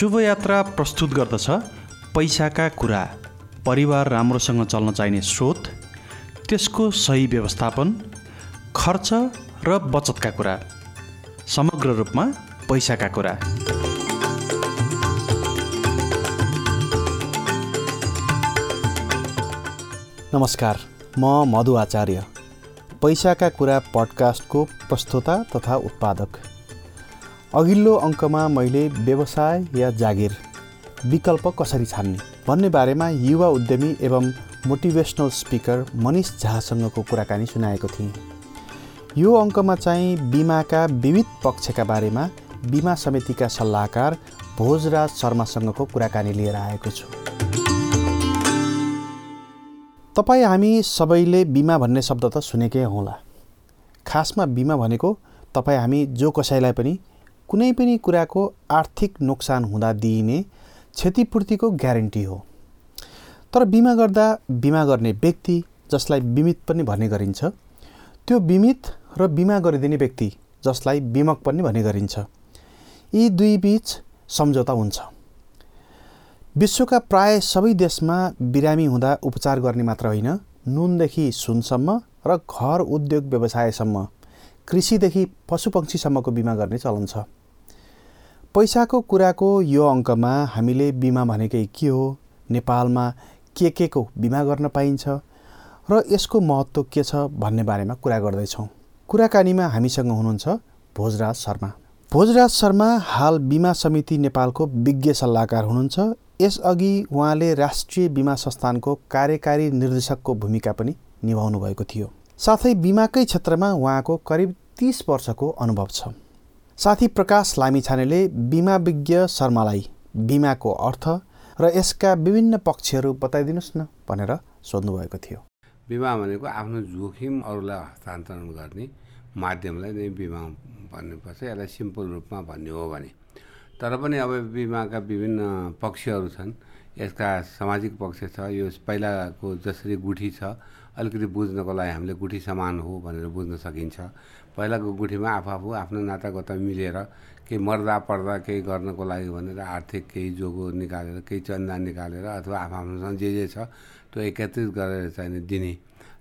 शुभयात्रा प्रस्तुत गर्दछ। पैसाका कुरा। परिवार राम्रोसँग चल्न चाहिने स्रोत। त्यसको सही व्यवस्थापन। खर्च र बचतका कुरा। समग्र रूपमा पैसाका कुरा। नमस्कार म मधु आचार्य। पैसाका कुरा पडकास्टको प्रस्तोता तथा उत्पादक। अघिल्लो अङ्कमा मैले व्यवसाय या जागिर विकल्प कसरी छान्ने भन्ने बारेमा युवा उद्यमी एवं मोटिभेसनल स्पिकर मनिष झासँगको कुराकानी सुनाएको थिएँ। यो अङ्कमा चाहिँ बिमाका विविध पक्षका बारेमा बिमा समितिका सल्लाहकार भोजराज शर्मासँगको कुराकानी लिएर आएको छु। तपाईँ हामी सबैले बिमा भन्ने शब्द त सुनेकै होला। खासमा बिमा भनेको तपाईँ हामी जो कसैलाई पनि कुनै पनि कुराको आर्थिक नोक्सान हुँदा दिइने क्षतिपूर्तिको ग्यारेन्टी हो। तर बिमा गर्दा बिमा गर्ने व्यक्ति जसलाई बिमित पनि भन्ने गरिन्छ त्यो बिमित र बिमा गरिदिने व्यक्ति जसलाई बिमक पनि भन्ने गरिन्छ यी दुई बिच सम्झौता हुन्छ। विश्वका प्राय सबै देशमा बिरामी हुँदा उपचार गर्ने मात्र होइन नुनदेखि सुनसम्म र घर उद्योग व्यवसायसम्म कृषिदेखि पशुपक्षीसम्मको बिमा गर्ने चलन छ। पैसाको कुराको यो अङ्कमा हामीले बिमा भनेकै के हो? नेपालमा के के को बिमा गर्न पाइन्छ? र यसको महत्त्व के छ भन्ने बारेमा कुरा गर्दैछौँ। कुराकानीमा हामीसँग हुनुहुन्छ भोजराज शर्मा। भोजराज शर्मा हाल बिमा समिति नेपालको विज्ञ सल्लाहकार हुनुहुन्छ। यसअघि उहाँले राष्ट्रिय बिमा संस्थानको कार्यकारी निर्देशकको भूमिका पनि निभाउनु भएको थियो। साथै बिमाकै क्षेत्रमा उहाँको करिब तिस वर्षको अनुभव छ। साथी प्रकाश लामिछानेले बिमा विज्ञ शर्मालाई बिमाको अर्थ र यसका विभिन्न पक्षहरू बताइदिनुहोस् न भनेर सोध्नुभएको थियो। बिमा भनेको आफ्नो जोखिम अरूलाई हस्तान्तरण गर्ने माध्यमलाई नै बिमा भन्नुपर्छ यसलाई सिम्पल रूपमा भन्ने हो भने। तर पनि अब बिमाका विभिन्न पक्षहरू छन् यसका सामाजिक पक्ष छ यो पहिलाको जसरी गुठी छ अलिकति बुझ्नको लागि हामीले गुठी समान हो भनेर बुझ्न सकिन्छ। पहिलाको गुठीमा आफू आफू आफ्नो नातागोता मिलेर केही मर्दा पर्दा केही गर्नको लागि भनेर आर्थिक केही जोगो निकालेर केही चन्दा निकालेर अथवा आफू आफ्नोसँग जे जे छ त्यो एकत्रित गरेर चाहिँ दिने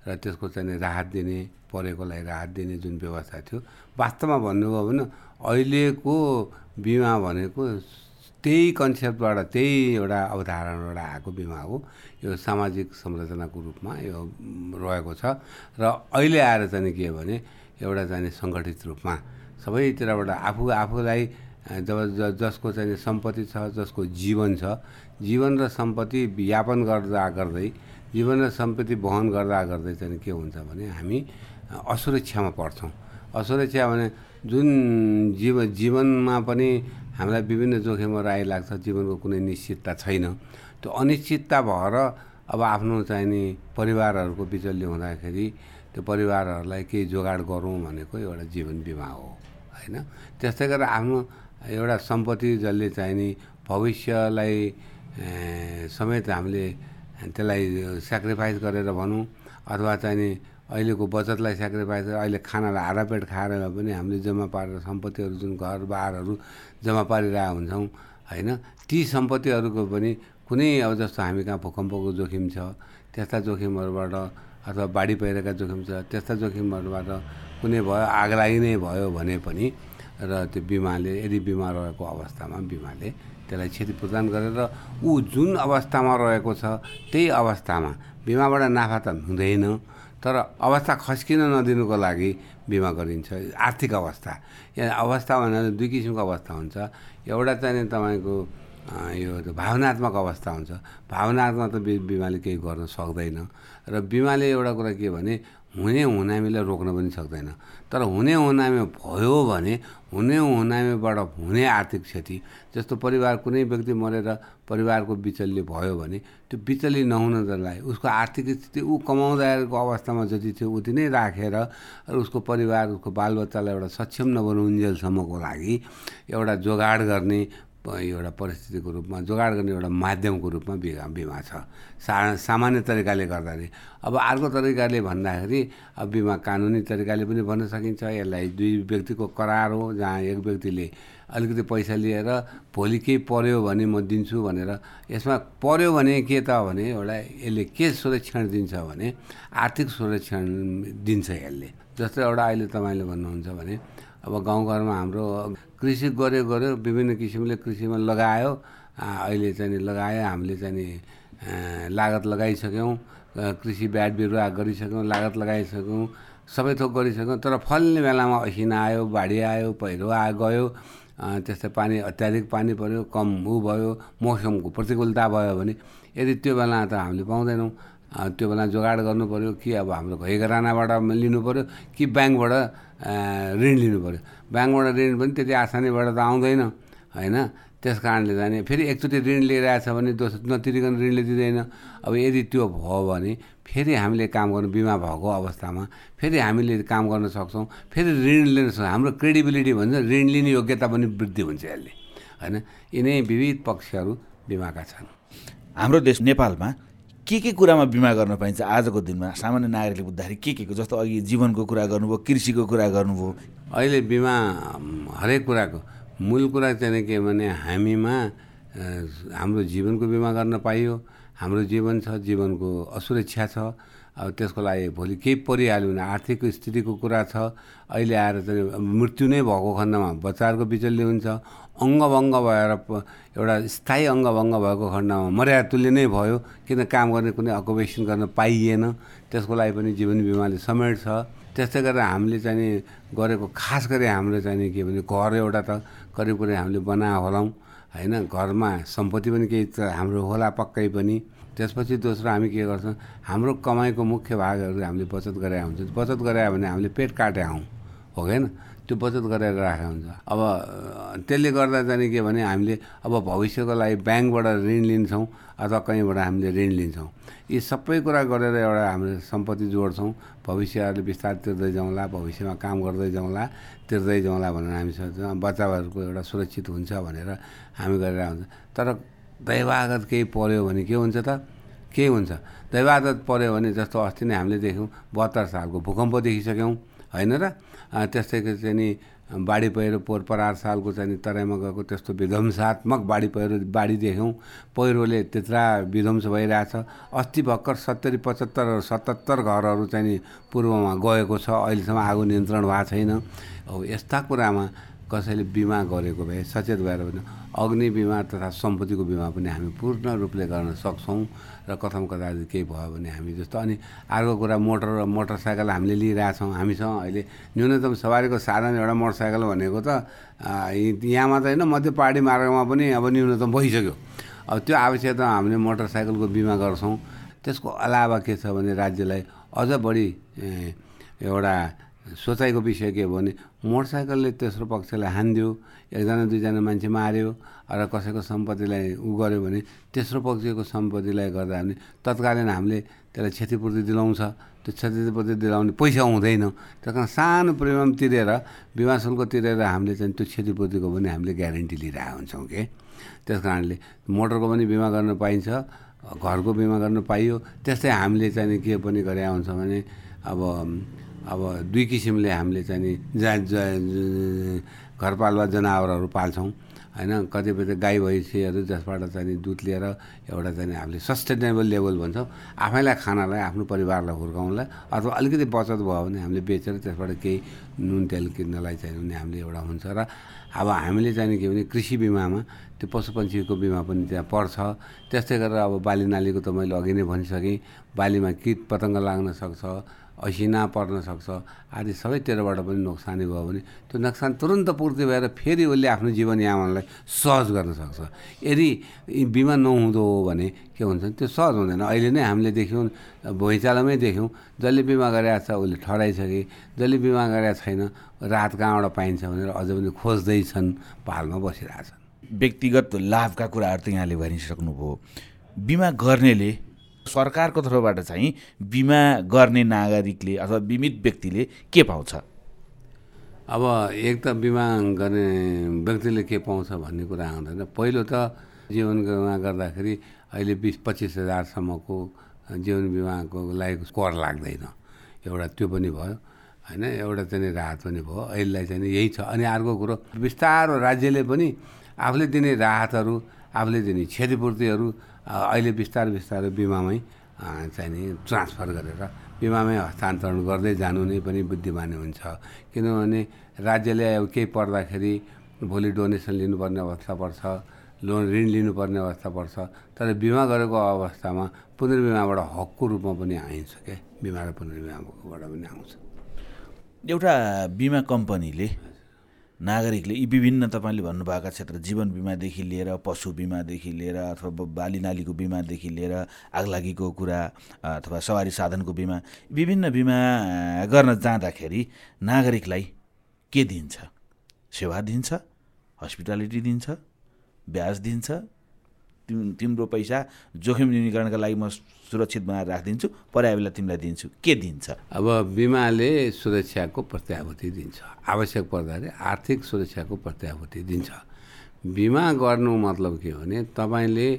र त्यसको चाहिँ राहत दिने परेको लागि राहत दिने जुन व्यवस्था थियो। वास्तवमा भन्नुभयो भने अहिलेको बिमा भनेको त्यही कन्सेप्टबाट त्यही एउटा अवधारणाबाट आएको बिमा हो। यो सामाजिक संरचनाको रूपमा यो रहेको छ। र अहिले आएर चाहिँ के भने एउटा चाहिँ सङ्गठित रूपमा सबैतिरबाट आफू आफूलाई जब जसको चाहिँ सम्पत्ति छ जसको जीवन छ जीवन र सम्पत्ति यापन गर्दा गर्दै जीवन र सम्पत्ति वहन गर्दा गर्दै चाहिँ के हुन्छ भने हामी असुरक्षामा पर्छौँ। असुरक्षा भने जुन जीव जीवनमा पनि हामीलाई विभिन्न जोखिमहरू आइलाग्छ जीवनको कुनै निश्चितता छैन त्यो अनिश्चितता भएर अब आफ्नो चाहिने परिवारहरूको बिचल्य हुँदाखेरि त्यो परिवारहरूलाई केही जोगाड गरौँ भनेको एउटा जीवन बिमा हो होइन? त्यस्तै गरेर आफ्नो एउटा सम्पत्ति जसले चाहिने भविष्यलाई समेत हामीले त्यसलाई सेक्रिफाइस गरेर भनौँ अथवा चाहिने अहिलेको बचतलाई सेक्रिफाइस अहिले खानालाई आधा पेट खाएर पनि हामीले जम्मा पारेर सम्पत्तिहरू जुन घरबारहरू जम्मा पारिरहेको हुन्छौँ होइन? ती सम्पत्तिहरूको पनि कुनै अब जस्तो हामी कहाँ भूकम्पको जोखिम छ त्यस्ता जोखिमहरूबाट अथवा बाढी पहिरोका जोखिम छ त्यस्ता जोखिमहरूबाट कुनै भयो आगलागी नै भयो भने पनि र त्यो बिमाले यदि बिमा रहेको अवस्थामा बिमाले त्यसलाई क्षति प्रदान गरेर ऊ जुन अवस्थामा रहेको छ त्यही अवस्थामा बिमाबाट नाफा त हुँदैन तर अवस्था खस्किन नदिनुको लागि बिमा गरिन्छ। आर्थिक अवस्था। यहाँ अवस्था भन्नाले दुई किसिमको अवस्था हुन्छ। एउटा चाहिँ तपाईँको यो भावनात्मक अवस्था हुन्छ। भावनात्मक त बिमाले केही गर्न सक्दैन। र बिमाले एउटा कुरा के भने हुने हुनामीलाई रोक्न पनि सक्दैन। तर हुने हुनामी भयो भने हुने हुनामीबाट हुने आर्थिक क्षति जस्तो परिवार कुनै व्यक्ति मरेर परिवारको बिचल्य भयो भने त्यो बिचल्य नहुनलाई उसको आर्थिक स्थिति ऊ कमाउँदाको अवस्थामा जति थियो उति नै राखेर र उसको परिवार उसको बालबच्चालाई एउटा सक्षम नबनाउन्जेलसम्मको लागि एउटा जोगाड गर्ने एउटा परिस्थितिको रूपमा जोगाड गर्ने एउटा माध्यमको रूपमा बिमा बिमा छ। सा सामान्य तरिकाले गर्दाखेरि। अब अर्को तरिकाले भन्दाखेरि अब बिमा कानुनी तरिकाले पनि भन्न सकिन्छ। यसलाई दुई व्यक्तिको करार हो जहाँ एक व्यक्तिले अलिकति पैसा लिएर भोलि केही पऱ्यो भने म दिन्छु भनेर। यसमा पऱ्यो भने के त भने एउटा यसले के सुरक्षण दिन्छ भने आर्थिक सुरक्षण दिन्छ यसले। जस्तै एउटा अहिले तपाईँले भन्नुहुन्छ भने अब गाउँघरमा हाम्रो कृषि गऱ्यो गऱ्यो विभिन्न किसिमले कृषिमा लगायो। अहिले चाहिँ लगायो। हामीले चाहिँ नि लागत लगाइसक्यौँ। कृषि ब्याड बिरुवा गरिसक्यौँ लागत लगाइसक्यौँ। सबै थोक गरिसक्यौँ तर फल्ने बेलामा असिना आयो बाढी आयो पहिरो आयो गयो। त्यस्तै पानी अत्याधिक पानी पऱ्यो कम ऊ भयो मौसमको प्रतिकूलता भयो भने यदि त्यो बेला त हामीले पाउँदैनौँ। त्यो बेला जोगाड गर्नु पऱ्यो कि अब हाम्रो घैगरानाबाट लिनु पऱ्यो कि ब्याङ्कबाट ऋण लिनु पऱ्यो ब्याङ्कबाट ऋण पनि त्यति आसानीबाट त आउँदैन होइन? त्यस कारणले जाने। फेरि एकचोटि ऋण लिइरहेछ भने दोस्रो नतिरिकन ऋणले दिँदैन अब यदि त्यो भयो भने फेरि हामीले काम गर्नु बिमा भएको अवस्थामा फेरि हामीले काम गर्न सक्छौँ। फेरि ऋण लिन सक्छौँ। हाम्रो क्रेडिबिलिटी भन्छ ऋण लिने योग्यता पनि वृद्धि हुन्छ यसले होइन? यिनै विविध पक्षहरू बिमाका छन्। हाम्रो देश नेपालमा के के कुरामा बिमा गर्न पाइन्छ आजको दिनमा? सामान्य नागरिकले बुझ्दाखेरि के के जस्तो अघि जीवनको कुरा गर्नुभयो कृषिको कुरा गर्नुभयो। अहिले बिमा हरेक कुराको मूल कुरा चाहिँ के भने हामीमा हाम्रो जीवनको बिमा गर्न पाइयो। हाम्रो जीवन छ जीवनको असुरक्षा छ। अब त्यसको लागि भोलि केही परिहाल्यो भने आर्थिक स्थितिको कुरा छ। अहिले आएर चाहिँ मृत्यु नै भएको खण्डमा बच्चाहरूको बिचल्ली हुन्छ। अङ्गभङ्ग भएर एउटा स्थायी अङ्गभङ्ग भएको खण्डमा मर्यादा तुल्य नै भयो। किन काम गर्ने कुनै अकुपेसन गर्न पाइएन। त्यसको लागि पनि जीवन बिमाले समेट छ त्यस्तै गरेर हामीले चाहिँ गरेको खास गरी हाम्रो चाहिँ के भने घर एउटा त करिब करिब हामीले बनाए होलाौँ होइन घरमा सम्पत्ति पनि केही हाम्रो होला पक्कै पनि। त्यसपछि दोस्रो हामी के गर्छौँ हाम्रो कमाइको मुख्य भागहरू हामीले बचत गरे हुन्छ बचत गरे भने हामीले पेट काटे हौँ हो होइन? त्यो बचत गरेर राखेको हुन्छ। अब त्यसले गर्दा चाहिँ के भने हामीले अब भविष्यको लागि ब्याङ्कबाट ऋण लिन्छौँ अथवा कहीँबाट हामीले ऋण लिन्छौँ। यी सबै कुरा गरेर एउटा हामीले सम्पत्ति जोड्छौँ। भविष्यहरूले बिस्तारै तिर्दै जाउँला भविष्यमा काम गर्दै जाउँला तिर्दै जाउँला भनेर हामी सोच्छौँ बच्चाहरूको एउटा सुरक्षित हुन्छ भनेर हामी गरेर हुन्छ तर दैवागत केही पऱ्यो भने के हुन्छ त? के हुन्छ? दैवागत पऱ्यो भने जस्तो अस्ति नै हामीले देख्यौँ बहत्तर सालको भूकम्प देखिसक्यौँ होइन र? त्यस्तै चाहिँ नि बाढी पहिरो पोहोर परार सालको चाहिँ तराईमा गएको त्यस्तो विध्वंसात्मक बाढी पहिरो बाढी देख्यौँ। पहिरोले त्यत्रा विध्वंस भइरहेछ। अस्ति भर्खर सत्तरी पचहत्तर सतहत्तर घरहरू चाहिँ पूर्वमा गएको छ। अहिलेसम्म आगो नियन्त्रण भएको छैन। अब यस्ता कुरामा कसैले बिमा गरेको भए सचेत भएर पनि अग्नि बिमा तथा सम्पत्तिको बिमा पनि हामी पूर्ण रूपले गर्न सक्छौँ र कथम कता केही भयो भने हामी जस्तो। अनि अर्को कुरा मोटर मोटरसाइकल हामीले लिइरहेछौँ। हामीसँग अहिले न्यूनतम सवारीको साधन एउटा मोटरसाइकल भनेको त यहाँ मात्रै होइन मध्य पहाडी मार्गमा पनि अब न्यूनतम भइसक्यो। अब त्यो आवश्यकता हामीले मोटरसाइकलको बिमा गर्छौँ। त्यसको अलावा के छ भने राज्यलाई अझ बढी एउटा सोचाइको विषय के हो भने मोटरसाइकलले तेस्रो पक्षलाई हानिदियो एकजना दुईजना मान्छे माऱ्यो र कसैको सम्पत्तिलाई उ गऱ्यो भने तेस्रो पक्षको सम्पत्तिलाई गर्दा भने तत्कालीन हामीले त्यसलाई क्षतिपूर्ति दिलाउँछ। त्यो क्षतिपूर्ति दिलाउने पैसा हुँदैन। त्यस कारण सानो प्रिमियम तिरेर बिमा शुल्क तिरेर हामीले चाहिँ त्यो क्षतिपूर्तिको पनि हामीले ग्यारेन्टी लिइरहेको हुन्छौँ कि? त्यस कारणले मोटरको पनि बिमा गर्न पाइन्छ घरको बिमा गर्न पाइयो। त्यस्तै हामीले चाहिँ के पनि गरे हुन्छ भने अब अब दुई किसिमले हामीले चाहिँ जहाँ घरपालुवा जनावरहरू पाल्छौँ। होइन कतिपय त गाई भैँसीहरू जसबाट चाहिँ दुध लिएर एउटा चाहिँ हामीले सस्टेनेबल लेभल भन्छौँ। आफैलाई खानालाई आफ्नो परिवारलाई हुर्काउनलाई अथवा अलिकति बचत भयो भने हामीले बेचेर त्यसबाट केही नुन तेल किन्नलाई चाहिँ भने हामीले एउटा हुन्छ र अब हामीले चाहिँ के भने कृषि बिमामा त्यो पशुपन्छीको बिमा पनि त्यहाँ पर्छ। त्यस्तै गरेर अब बाली नालीको त मैले अघि नै भनिसकेँ बालीमा किट पतङ्ग लाग्न सक्छ असिना पर्न सक्छ। आदि सबैतिरबाट पनि नोक्सानी भयो भने त्यो नोक्सान तुरन्त पूर्ति भएर फेरि उसले आफ्नो जीवनयापनलाई सहज गर्न सक्छ। यदि बिमा नहुँदो हो भने के हुन्छ त्यो सहज हुँदैन। अहिले नै हामीले देख्यौँ भुइँचालोमै देख्यौँ जसले बिमा गरेको छ उसले ठडाइसके जसले बिमा गरेको छैन रात कहाँबाट पाइन्छ भनेर अझ पनि खोज्दैछन् पालमा बसिरहेछन्। व्यक्तिगत लाभका कुराहरू त यहाँले भनिसक्नुभयो। बिमा गर्नेले सरकारको तर्फबाट चाहिँ बिमा गर्ने नागरिकले अथवा बिमित व्यक्तिले के पाउँछ? अब एक त बिमा गर्ने व्यक्तिले के पाउँछ भन्ने कुरा आउँदैन। पहिलो त जीवन बिमा गर्दाखेरि अहिले बिस पच्चिस हजारसम्मको जीवन बिमाको लागि कर लाग्दैन। एउटा त्यो पनि भयो होइन? एउटा चाहिँ राहत पनि भयो। अहिलेलाई चाहिँ यही छ। अनि अर्को कुरो बिस्तारो राज्यले पनि आफूले दिने राहतहरू आफूले दिने क्षतिपूर्तिहरू अहिले बिस्तारै बिस्तारै बिमामै नि ट्रान्सफर गरेर बिमामै हस्तान्तरण गर्दै जानु नै पनि बुद्धिमानी हुन्छ। किनभने राज्यले अब केही पर्दाखेरि भोलि डोनेसन लिनुपर्ने अवस्था पर्छ लोन ऋण लिनुपर्ने अवस्था पर्छ तर बिमा गरेको अवस्थामा पुनर्बिमाबाट हकको रूपमा पनि आइन्छ क्या बिमा र पुनर्बिमाबाट पनि आउँछ। एउटा बिमा कम्पनीले नागरिकले यी विभिन्न तपाईँले भन्नुभएका क्षेत्र जीवन बिमादेखि लिएर पशु बिमादेखि लिएर अथवा बाली नालीको बिमादेखि लिएर आगलागीको कुरा अथवा सवारी साधनको बिमा विभिन्न बिमा गर्न जाँदाखेरि नागरिकलाई के दिन्छ? सेवा दिन्छ? हस्पिटालिटी दिन्छ? ब्याज दिन्छ? तिम तिम्रो पैसा जोखिम न्यूनीकरणका लागि म सुरक्षित बनाएर राखिदिन्छु पर्यावरण तिमीलाई दिन्छु। के दिन्छ? अब बिमाले सुरक्षाको प्रत्याभूति दिन्छ। आवश्यक पर्दाखेरि आर्थिक सुरक्षाको प्रत्याभूति दिन्छ। बिमा गर्नु मतलब के हो भने तपाईँले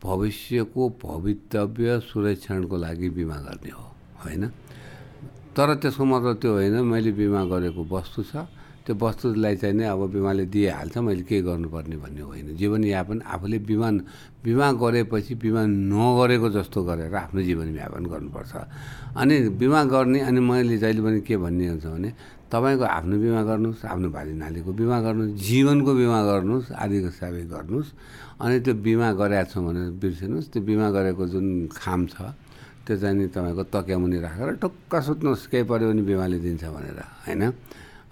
भविष्यको भवितव्य सुरक्षणको लागि बिमा गर्ने हो होइन? तर त्यसको मतलब त्यो होइन मैले बिमा गरेको वस्तु छ त्यो वस्तुलाई चाहिँ नै अब बिमाले दिइहाल्छ मैले के गर्नुपर्ने भन्ने होइन। जीवनयापन आफूले बिमा बिमा गरेपछि बिमा नगरेको जस्तो गरेर आफ्नो जीवनयापन गर्नुपर्छ। अनि बिमा गर्ने अनि मैले जहिले पनि के भन्ने हुन्छ भने तपाईँको आफ्नो बिमा गर्नुहोस् आफ्नो भाली नालीको बिमा गर्नुहोस् जीवनको बिमा गर्नुहोस् आदिको सबै गर्नुहोस्। अनि त्यो बिमा गरेका छौँ भने बिर्सिनुहोस्। त्यो बिमा गरेको जुन खाम छ त्यो चाहिँ नि तपाईँको तकियामुनि राखेर टुक्क सुत्नुहोस् केही पऱ्यो भने बिमाले दिन्छ भनेर होइन?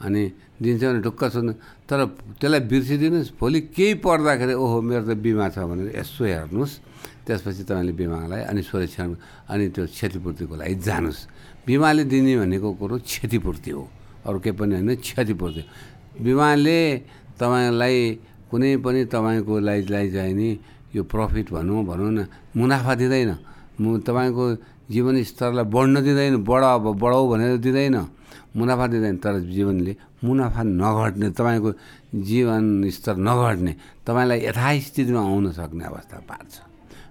अनि दिन्छ भने ढुक्क सुन्नु तर त्यसलाई बिर्सिदिनुहोस्। भोलि केही पर्दाखेरि ओहो मेरो त बिमा छ भनेर यसो हेर्नुहोस्। त्यसपछि तपाईँले बिमालाई अनि सुरक्षा अनि त्यो क्षतिपूर्तिको लागि जानुहोस्। बिमाले दिने भनेको कुरो क्षतिपूर्ति हो। अरू केही पनि होइन क्षतिपूर्ति बिमाले तपाईँलाई कुनै पनि तपाईँको लागि चाहिँ नि यो प्रफिट भनौँ भनौँ न मुनाफा दिँदैन। मु तपाईँको जीवन स्तरलाई बढ्न दिँदैन बढ बढाउ भनेर दिँदैन। मुनाफा दिँदैन तर जीवनले मुनाफा नघट्ने तपाईँको जीवन स्तर नघट्ने तपाईँलाई यथास्थितिमा आउन सक्ने अवस्था पार्छ।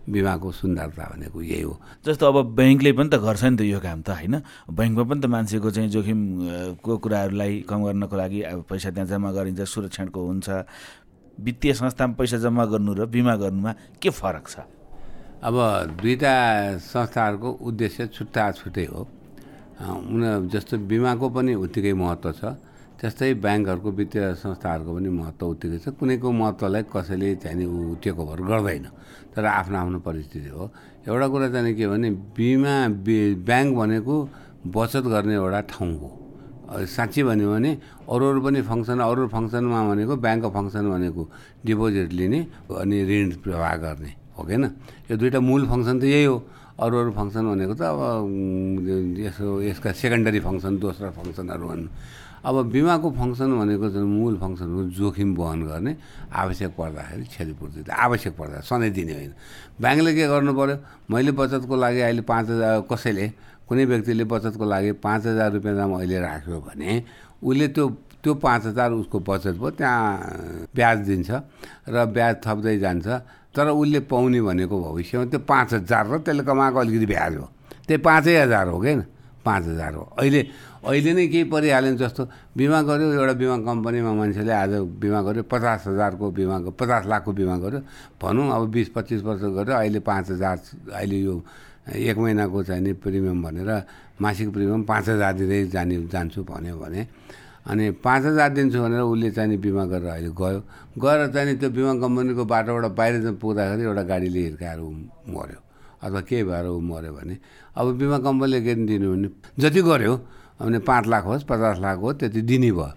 बिमाको सुन्दरता भनेको यही हो। जस्तो अब ब्याङ्कले पनि त गर्छ नि त यो काम त होइन? ब्याङ्कमा पनि त मान्छेको चाहिँ जोखिमको कुराहरूलाई कम गर्नको लागि अब पैसा त्यहाँ जम्मा गरिन्छ सुरक्षणको हुन्छ। वित्तीय संस्थामा पैसा जम्मा गर्नु र बिमा गर्नुमा के फरक छ? अब दुईवटा संस्थाहरूको उद्देश्य छुट्टा छुट्टै हो। उनीहरू जस्तो बिमाको पनि उत्तिकै महत्त्व छ। त्यस्तै ब्याङ्कहरूको वित्तीय संस्थाहरूको पनि महत्त्व उत्तिकै छ। कुनैको महत्त्वलाई कसैले चाहिँ ऊ टेक ओभर गर्दैन। तर आफ्नो आफ्नो परिस्थिति हो। एउटा कुरा चाहिँ के भने बिमा ब्याङ्क भनेको बचत गर्ने एउटा ठाउँ हो। साँच्ची भन्यो भने अरू अरू पनि फङ्सन अरू फङ्सनमा भनेको ब्याङ्कको फङ्सन भनेको डिपोजिट लिने अनि ऋण प्रवाह गर्ने। हो किन यो दुइटा मूल फङ्सन त यही हो। अरू अरू फङ्सन भनेको त अब यसो यसका सेकेन्डरी फङ्सन दोस्रो फङ्सनहरू भन्नु अब बिमाको फङ्सन भनेको चाहिँ मूल फङ्सन हो जोखिम वहन गर्ने आवश्यक पर्दाखेरि क्षतिपूर्ति आवश्यक पर्दा सधैँ दिने होइन। ब्याङ्कले के गर्नु पऱ्यो मैले बचतको लागि अहिले पाँच हजार कसैले कुनै व्यक्तिले बचतको लागि पाँच हजार रुपियाँ दाम अहिले राख्यो भने उसले त्यो त्यो पाँच हजार उसको बचत भयो त्यहाँ ब्याज दिन्छ र ब्याज थप्दै जान्छ। तर उसले पाउने भनेको भविष्यमा त्यो पाँच हजार र त्यसले कमाएको अलिकति ब्याज हो। त्यही पाँचै हजार हो क्या पाँच हजार हो। अहिले अहिले नै केही परिहाल्यो जस्तो बिमा गऱ्यो एउटा बिमा कम्पनीमा मान्छेले आज बिमा गऱ्यो पचास हजारको बिमा पचास लाखको बिमा गऱ्यो भनौँ अब बिस पच्चिस वर्ष गऱ्यो अहिले पाँच हजार अहिले यो एक महिनाको चाहिँ नि प्रिमियम भनेर मासिक प्रिमियम पाँच हजार दिँदै जाने जान्छु भन्यो भने अनि पाँच हजार दिन्छु भनेर उसले चाहिँ बिमा गरेर अहिले गयो। गएर चाहिँ त्यो बिमा कम्पनीको बाटोबाट बाहिर पुग्दाखेरि एउटा गाडीले हिर्काएर मऱ्यो। अथवा केही भएर ऊ मऱ्यो भने। अब बिमा कम्पनीले के दिनु भने जति गऱ्यो भने पाँच लाख होस् पचास लाख होस् त्यति दिने भयो।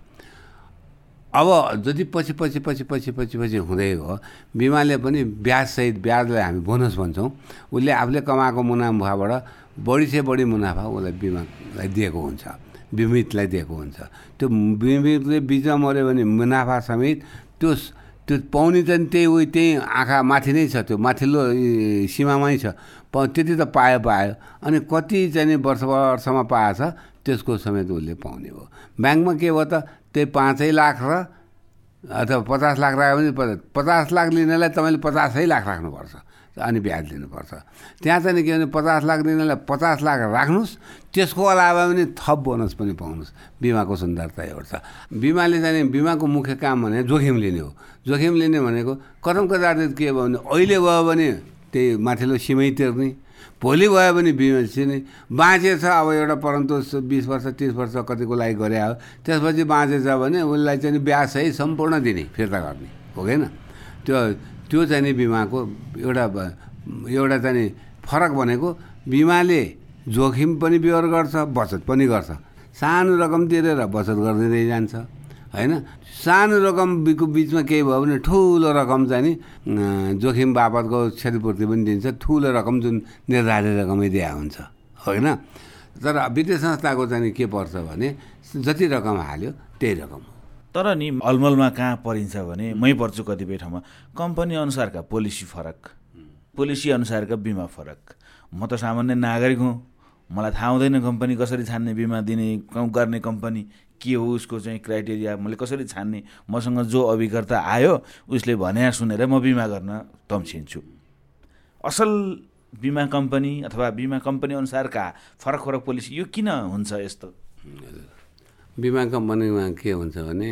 अब जति पछि पछि पछि पछि पछि पछि हुँदै गयो बिमाले पनि ब्याजसहित ब्याजलाई हामी बोनस भन्छौँ। उसले आफूले कमाएको मुनाफाबाट बढी से बढी मुनाफा उसलाई बिमालाई दिएको हुन्छ। बिमितलाई दिएको हुन्छ। त्यो बिमितले बिचमा मऱ्यो भने मुनाफा समेत त्यो त्यो पाउने चाहिँ त्यही उयो त्यही आँखा माथि नै छ त्यो माथिल्लो सीमामै छ। त्यति त पायो पायो। अनि कति चाहिँ वर्ष वर्षमा पाएछ त्यसको समेत उसले पाउने हो। ब्याङ्कमा के भयो त त्यही पाँचै लाख र अथवा पचास लाख राख्यो भने पचास लाख लिनेलाई तपाईँले पचासै लाख राख्नुपर्छ। अनि ब्याज लिनुपर्छ। त्यहाँ चाहिँ के भने पचास लाख दिनेलाई पचास लाख राख्नुहोस् त्यसको अलावा पनि थप बोनस पनि पाउनुहोस्। बिमाको सुन्दरता एउटा छ बिमाले चाहिँ बिमाको मुख्य काम भने जोखिम लिने हो। जोखिम लिने भनेको कदम कदार के भयो भने अहिले भयो भने त्यही माथिल्लो सिमै तिर्ने भोलि भयो भने बिमा चिने बाँचेछ अब एउटा परन्तु बिस वर्ष तिस वर्ष कतिको लागि गरे हो त्यसपछि बाँचेछ भने उसलाई चाहिँ ब्याज सही सम्पूर्ण दिने फिर्ता गर्ने। हो होइन? त्यो त्यो चाहिँ नि बिमाको एउटा एउटा चाहिँ फरक भनेको बिमाले जोखिम पनि बिहोर गर्छ बचत पनि गर्छ। सानो रकम तिरेर बचत गर्दै जान्छ होइन? सानो रकमको बिचमा केही भयो भने ठुलो रकम चाहिँ नि जोखिम बापतको क्षतिपूर्ति पनि दिन्छ ठुलो रकम जुन निर्धारित रकमै दिया हुन्छ होइन? तर वित्तीय संस्थाको चाहिँ के पर्छ भने जति रकम हाल्यो त्यही रकम तर नि अलमलमा कहाँ परिन्छ भने मै पर्छु कतिपय ठाउँमा। कम्पनी अनुसारका पोलिसी फरक। पोलिसी अनुसारका बिमा फरक। म त सामान्य नागरिक हुँ। मलाई थाहा हुँदैन कम्पनी कसरी छान्ने बिमा दिने गर्ने कम्पनी के हो उसको चाहिँ क्राइटेरिया मैले कसरी छान्ने मसँग जो अभिकर्ता आयो उसले भने सुनेर म बिमा गर्न तम्सिन्छु। असल बिमा कम्पनी अथवा बिमा कम्पनी अनुसारका फरक फरक पोलिसी यो किन हुन्छ यस्तो? बिमा कम्पनीमा के हुन्छ भने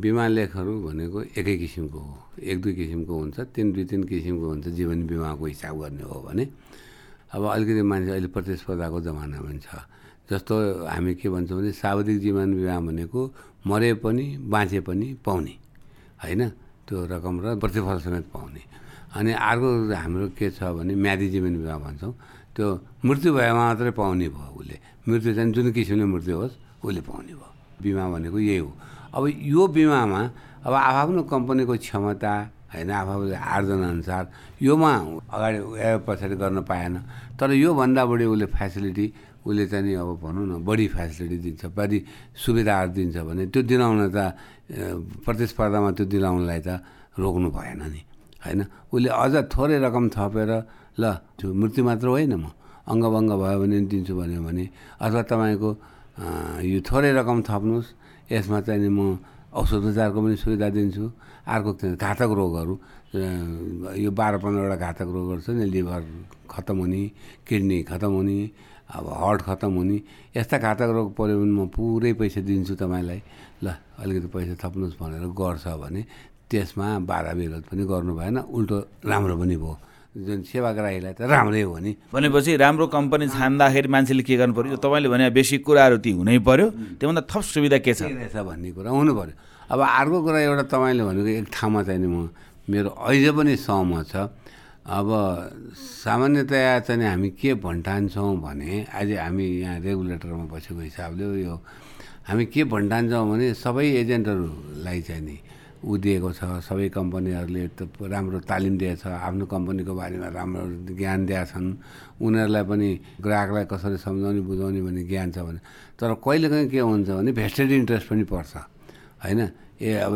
बिमा लेखहरू भनेको एकै किसिमको हो। एक दुई किसिमको हुन्छ तिन दुई तिन किसिमको हुन्छ जीवन बिमाको हिसाब गर्ने हो भने। अब अलिकति मान्छे अहिले प्रतिस्पर्धाको जमाना पनि छ। जस्तो हामी के भन्छौँ भने सावधिक जीवन बिमा भनेको मरे पनि बाँचे पनि पाउने होइन? त्यो रकम र प्रतिफल समेत पाउने। अनि अर्को हाम्रो के छ भने म्यादी जीवन बिमा भन्छौँ। त्यो मृत्यु भएमा मात्रै पाउने भयो उसले। मृत्यु चाहिँ जुन किसिमले मृत्यु होस् उसले पाउने भयो। बिमा भनेको यही हो। अब यो बिमामा अब आफ्नो कम्पनीको क्षमता होइन आफ्नो आर्जनअनुसार योमा अगाडि पछाडि गर्न पाएन। तर योभन्दा बढी उसले फेसिलिटी उसले चाहिँ अब भनौँ न बढी फेसिलिटी दिन्छ बढी सुविधाहरू दिन्छ भने त्यो दिलाउन त प्रतिस्पर्धामा त्यो दिलाउनलाई त रोक्नु भएन नि होइन? उसले अझ थोरै रकम थपेर ल त्यो मृत्यु मात्र होइन म अङ्गभङ्ग भयो भने दिन्छु भन्यो भने अथवा तपाईँको यो थोरै रकम थप्नुहोस्। यसमा चाहिँ नि म औषध उपचारको पनि सुविधा दिन्छु। अर्को घातक रोगहरू यो बाह्र पन्ध्रवटा घातक रोगहरू छ नि लिभर खतम हुने किडनी खतम हुने अब हर्ट खतम हुने यस्ता घातक रोग पऱ्यो भने म पुरै पैसा दिन्छु तपाईँलाई। ल अलिकति पैसा थप्नुहोस् भनेर गर्छ भने त्यसमा बाधा विरोध पनि गर्नु भएन उल्टो राम्रो पनि भयो। जुन सेवाग्राहीलाई त राम्रै हो नि। भनेपछि राम्रो कम्पनी छान्दाखेरि मान्छेले के गर्नु पऱ्यो तपाईँले भने बेसी कुराहरू ती हुनै पऱ्यो त्योभन्दा थप सुविधा के छ? रहेछ भन्ने कुरा हुनु पऱ्यो अब अर्को कुरा एउटा तपाईँले भनेको एक ठाउँमा चाहिँ नि म मेरो अझै पनि सहमत छ। अब सामान्यतया चाहिँ हामी के भन्ठान्छौँ भने आज हामी यहाँ रेगुलेटरमा बसेको हिसाबले यो हामी के भन्ठान्छौँ भने सबै एजेन्टहरूलाई चाहिँ नि ऊ दिएको छ सबै कम्पनीहरूले राम्रो तालिम दिएछ आफ्नो कम्पनीको बारेमा राम्रो ज्ञान दिएछन्। उनीहरूलाई पनि ग्राहकलाई कसरी सम्झाउने बुझाउने भन्ने ज्ञान छ भने। तर कहिलेकाहीँ के हुन्छ भने भेस्टेड इन्ट्रेस्ट पनि पर्छ। होइन? ए अब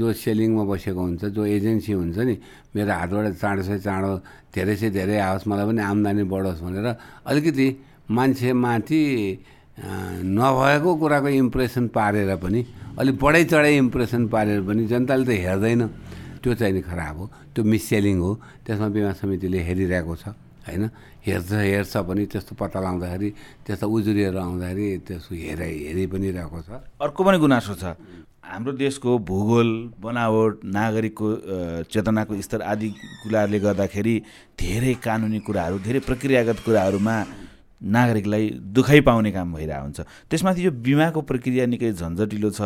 जो सेलिङमा बसेको हुन्छ जो एजेन्सी हुन्छ नि मेरो हातबाट चाँडो चाहिँ चाँडो धेरै चाहिँ धेरै आओस् मलाई पनि आम्दानी बढोस् भनेर अलिकति मान्छेमाथि नभएको कुराको इम्प्रेसन पारेर पनि अलिक बढै चढाइ इम्प्रेसन पारेर पनि जनताले त हेर्दैन। त्यो चाहिँ नि खराब हो। त्यो मिससेलिङ हो। त्यसमा बिमा समितिले हेरिरहेको छ होइन? हेर्छ हेर्छ पनि त्यस्तो पत्ता लगाउँदाखेरि त्यस्तो उजुरीहरू आउँदाखेरि त्यसको हेरा हेरि पनि रहेको छ। अर्को पनि गुनासो छ। हाम्रो देशको भूगोल बनावट नागरिकको चेतनाको स्तर आदि कुराहरूले गर्दाखेरि धेरै कानुनी कुराहरू धेरै प्रक्रियागत कुराहरूमा नागरिकलाई दुखाइ पाउने काम भइरहेको हुन्छ। त्यसमाथि यो बिमाको प्रक्रिया निकै झन्झटिलो छ।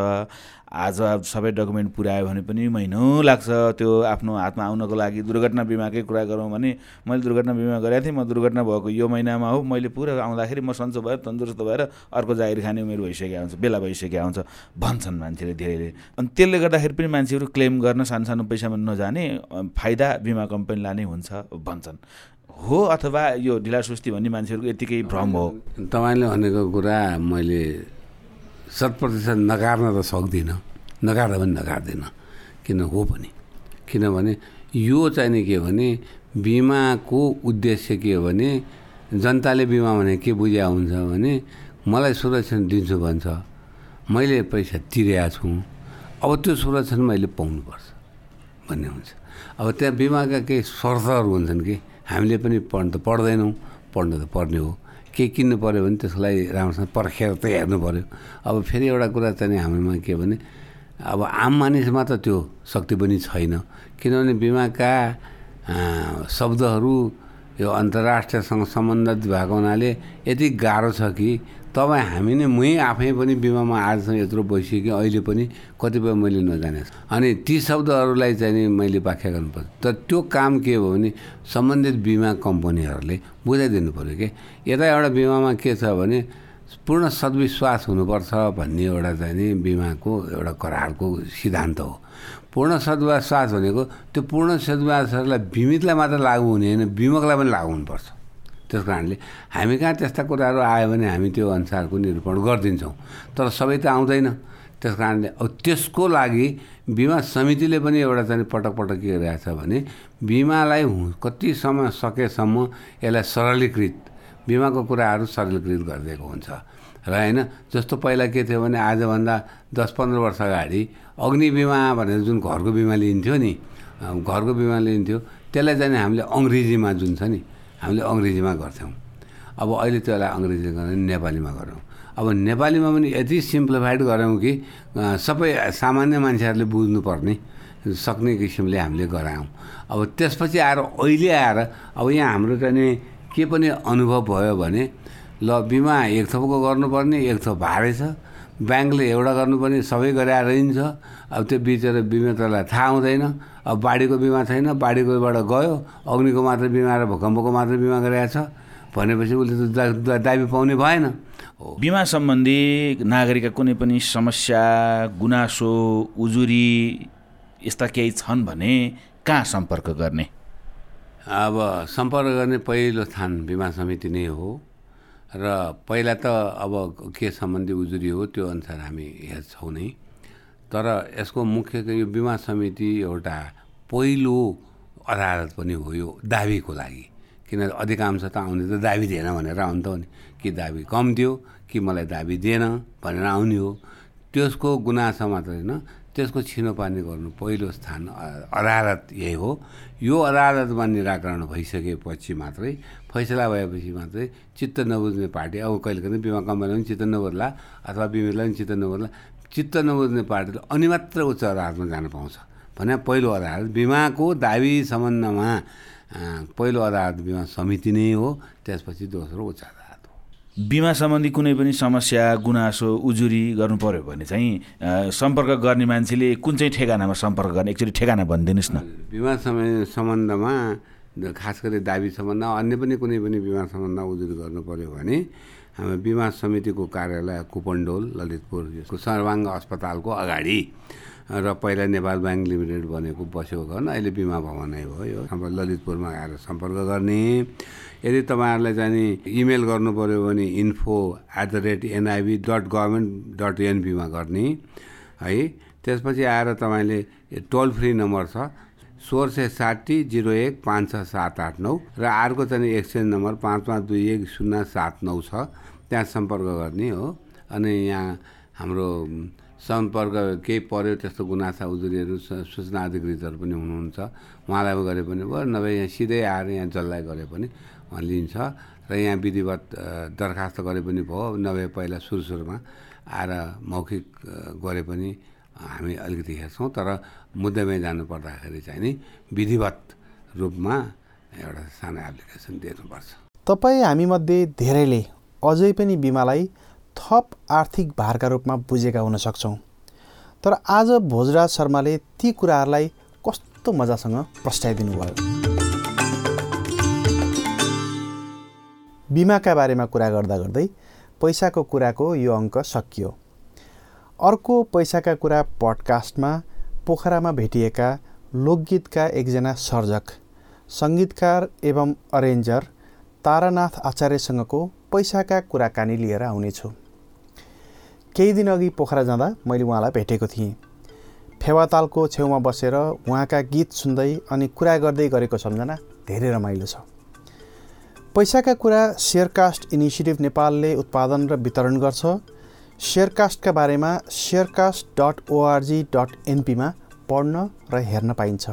आज सबै डकुमेन्ट पुऱ्यायो भने पनि महिनौ लाग्छ। त्यो आफ्नो हातमा आउनको लागि दुर्घटना बिमाकै कुरा गरौँ भने मैले दुर्घटना बिमा गरेको थिएँ म दुर्घटना भएको यो महिनामा हो। मैले पुरा आउँदाखेरि म सन्चो भएर तन्दुरुस्त भएर अर्को जागिर खाने उमेर भइसकेको हुन्छ बेला भइसकेको हुन्छ भन्छन् मान्छेले धेरैले। अनि त्यसले गर्दाखेरि पनि मान्छेहरू क्लेम गर्न सानो सानो पैसामा नजाने फाइदा बिमा कम्पनीलाई नै हुन्छ भन्छन्। हो अथवा यो ढिला सुस्ती भन्ने मान्छेहरूको यतिकै भ्रम हो? तपाईँले भनेको कुरा मैले शत प्रतिशत नकार्न त सक्दिनँ। नकार्दा पनि नकार्दिनँ। किन हो पनि किनभने यो चाहिँ नि के भने बिमाको उद्देश्य के हो भने जनताले बिमा भने के बुझ्या हुन्छ भने मलाई सुरक्षा दिन्छु भन्छ। मैले पैसा तिरेको छु। अब त्यो सुरक्षा मैले पाउनुपर्छ भन्ने हुन्छ। अब त्यहाँ बिमाका केही शर्तहरू हुन्छन् कि? हामीले पनि पढ्नु त पढ्दैनौँ पढ्नु त पर्ने हो। केही किन्नु पऱ्यो भने त्यसको लागि राम्रोसँग पर्खेर त हेर्नु पऱ्यो अब फेरि एउटा कुरा चाहिँ हाम्रोमा के भने अब आम मानिसमा त त्यो शक्ति पनि छैन। किनभने बिमाका शब्दहरू यो अन्तर्राष्ट्रियसँग सम्बन्धित भएको हुनाले यति गाह्रो छ कि तपाईँ हामी नै मै आफै पनि बिमामा आजसम्म यत्रो कि अहिले पनि कतिपय मैले नजाने अनि ती शब्दहरूलाई चाहिँ मैले व्याख्या गर्नुपर्छ। तर त्यो काम के भयो भने सम्बन्धित बिमा कम्पनीहरूले बुझाइदिनु पऱ्यो कि? यता एउटा बिमामा के छ भने पूर्ण सद्विश्वास हुनुपर्छ भन्ने एउटा चाहिँ नि बिमाको एउटा करारको सिद्धान्त हो। पूर्ण सद्विश्वास भनेको त्यो पूर्ण सद्विश्वासलाई बिमितलाई मात्र लागु हुने होइन बिमकलाई पनि लागु हुनुपर्छ। त्यस कारणले हामी कहाँ त्यस्ता कुराहरू आयो भने हामी त्यो अनुसारको निरूपण गरिदिन्छौँ। तर सबै त आउँदैन। त्यस कारणले अब त्यसको लागि बिमा समितिले पनि एउटा चाहिँ पटक पटक के गरिरहेको छ भने बिमालाई समय सकेसम्म यसलाई सरलीकृत बिमाको कुराहरू सरलीकृत गरिदिएको हुन्छ। र होइन जस्तो पहिला के थियो भने आजभन्दा दस पन्ध्र वर्ष अगाडि अग्नि बिमा भनेर जुन घरको बिमा लिन्थ्यो नि घरको बिमा लिन्थ्यो त्यसलाई चाहिँ हामीले अङ्ग्रेजीमा जुन छ नि हामीले अङ्ग्रेजीमा गर्थ्यौँ। अब अहिले त्यसलाई अङ्ग्रेजी गरेर नेपालीमा गरौँ। अब नेपालीमा पनि यति सिम्प्लिफाइड गऱ्यौँ कि सबै सामान्य मान्छेहरूले बुझ्नुपर्ने सक्ने किसिमले हामीले गरायौँ। अब त्यसपछि आएर अहिले आएर अब यहाँ हाम्रो चाहिँ के पनि अनुभव भयो भने ल बिमा एक थोपको गर्नुपर्ने एक थोप भाडै छ। ब्याङ्कले एउटा गर्नुपर्ने सबै गराएर रहन्छ अब त्यो बिचरा बिमेतालाई थाहा हुँदैन। अब बाढीको बिमा छैन बाढीकोबाट गयो अग्निको मात्र बिमा र भूकम्पको मात्र बिमा गरिरहेको छ भनेपछि उसले त दाबी पाउने भएन। बिमा सम्बन्धी नागरिकका कुनै पनि समस्या गुनासो उजुरी यस्ता केही छन् भने कहाँ सम्पर्क गर्ने? अब सम्पर्क गर्ने पहिलो स्थान बिमा समिति नै हो। र पहिला त अब के सम्बन्धी उजुरी हो त्यो अनुसार हामी हेर्छौँ नै। तर यसको मुख्य यो बिमा समिति एउटा पहिलो अदालत पनि हो यो दाबीको लागि। किन अधिकांश त आउने त दाबी दिएन भनेर आउनु नि कि दाबी कम दियो कि मलाई दाबी दिएन भनेर आउने हो। त्यसको गुनासो मात्र होइन त्यसको छिनोपानी गर्नु पहिलो स्थान अदालत यही हो। यो अदालतमा निराकरण भइसकेपछि मात्रै फैसला भएपछि मात्रै चित्त नबुझ्ने पार्टी अब कहिले कहिले बिमा कम्पनीलाई पनि चित्त नबुझ्ला अथवा बिमीलाई पनि चित्त नबुझ्ला चित्त नबुझ्ने पार्टीले अनि मात्र उच्च अदालतमा जानु पाउँछ। भने पहिलो अदालत बिमाको दाबी सम्बन्धमा पहिलो अदालत बिमा समिति नै हो त्यसपछि दोस्रो उच्च अदालत हो। बिमा सम्बन्धी कुनै पनि समस्या गुनासो उजुरी गर्नु पऱ्यो भने चाहिँ सम्पर्क गर्ने मान्छेले कुन चाहिँ ठेगानामा सम्पर्क गर्ने एकचोटि ठेगाना भनिदिनुहोस् न। बिमा सम्बन्धमा खास गरी दाबी सम्बन्ध अन्य पनि कुनै पनि बिमा सम्बन्धमा उजुरी गर्नु पऱ्यो भने हाम्रो बिमा समितिको कार्यालय कुपनडोल ललितपुर सर्वाङ्ग अस्पतालको अगाडि। र पहिला नेपाल ब्याङ्क लिमिटेड बनेको बसेको घर अहिले बिमा भवन हो यो अब ललितपुरमा आएर सम्पर्क गर्ने। यदि तपाईँहरूलाई चाहिँ इमेल गर्नु पऱ्यो भने info at the rate NIB dot government dot एनपीमा गर्ने। है त्यसपछि आएर तपाईँले टोल फ्री नम्बर छ सोह्र सय साठी जिरो एक पाँच छ सात आठ नौ र अर्को चाहिँ एक्सचेन्ज नम्बर पाँच पाँच दुई एक शून्य सात नौ छ। त्यहाँ सम्पर्क गर्ने हो। अनि यहाँ हाम्रो सम्पर्क केही पऱ्यो त्यस्तो गुनासा उजुरीहरू सूचना अधिकृतहरू पनि हुनुहुन्छ। उहाँलाई गरे पनि भयो। नभए यहाँ सिधै आएर यहाँ जसलाई गरे पनि उहाँ लिन्छ। र यहाँ विधिवत दरखास्त गरे पनि भयो। नभए पहिला सुरु सुरुमा आएर मौखिक गरे पनि हामी अलिकति हेर्छौँ तर मुद्दामै जानु पर्दाखेरि चाहिँ नि विधिवत रूपमा एउटा सानो एप्लिकेसन दिनुपर्छ। तपाईँ हामीमध्ये धेरैले अझै पनि बिमालाई थप आर्थिक भारका रूपमा बुझेका हुन सक्छौँ तर आज भोजराज शर्माले ती कुराहरूलाई कस्तो मजासँग प्रस्ट्याइदिनु भयो बिमाका बारेमा कुरा गर्दा गर्दै पैसाको कुराको यो अङ्क सकियो। अर्को पैसाका कुरा पडकास्टमा पोखरामा भेटिएका लोकगीतका एकजना सर्जक सङ्गीतकार एवं अरेन्जर तारानाथ आचार्यसँगको पैसाका कुराकानी लिएर आउनेछु। केही दिन अघि पोखरा जाँदा मैले उहाँलाई भेटेको थिएँ। फेवातालको छेउमा बसेर उहाँका गीत सुन्दै अनि कुरा गर्दै गरेको सम्झना धेरै रमाइलो छ। पैसाका कुरा सेयरकास्ट इनिसिएटिभ नेपालले उत्पादन र वितरण गर्छ। सेयरकास्टका बारेमा सेयरकास्ट डट ओआरजी डट एनपीमा पढ्न र हेर्न पाइन्छ।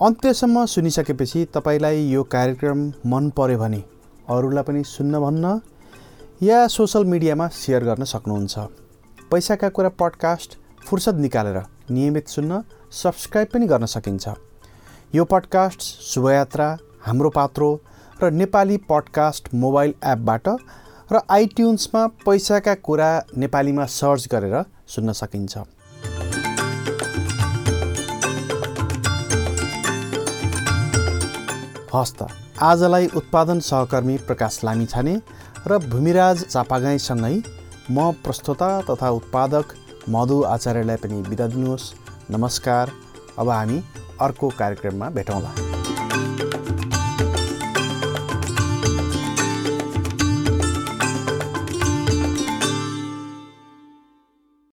अन्त्यसम्म सुनिसकेपछि तपाईँलाई यो कार्यक्रम मन पर्यो भने अरूलाई पनि सुन्न भन्न या सोसल मिडियामा सेयर गर्न सक्नुहुन्छ। पैसाका कुरा पडकास्ट फुर्सद निकालेर नियमित सुन्न सब्सक्राइब पनि गर्न सकिन्छ। यो पडकास्ट शुभयात्रा हाम्रो पात्रो र नेपाली पडकास्ट मोबाइल एपबाट र आइट्युन्समा पैसाका कुरा नेपालीमा सर्च गरेर सुन्न सकिन्छ। हस्त आजलाई उत्पादन सहकर्मी प्रकाश लामिछाने र भूमिराज चापागाईसँगै म प्रस्तोता तथा उत्पादक मधु आचार्यलाई पनि बिदा दिनुहोस्। नमस्कार अब हामी अर्को कार्यक्रममा भेटौँला।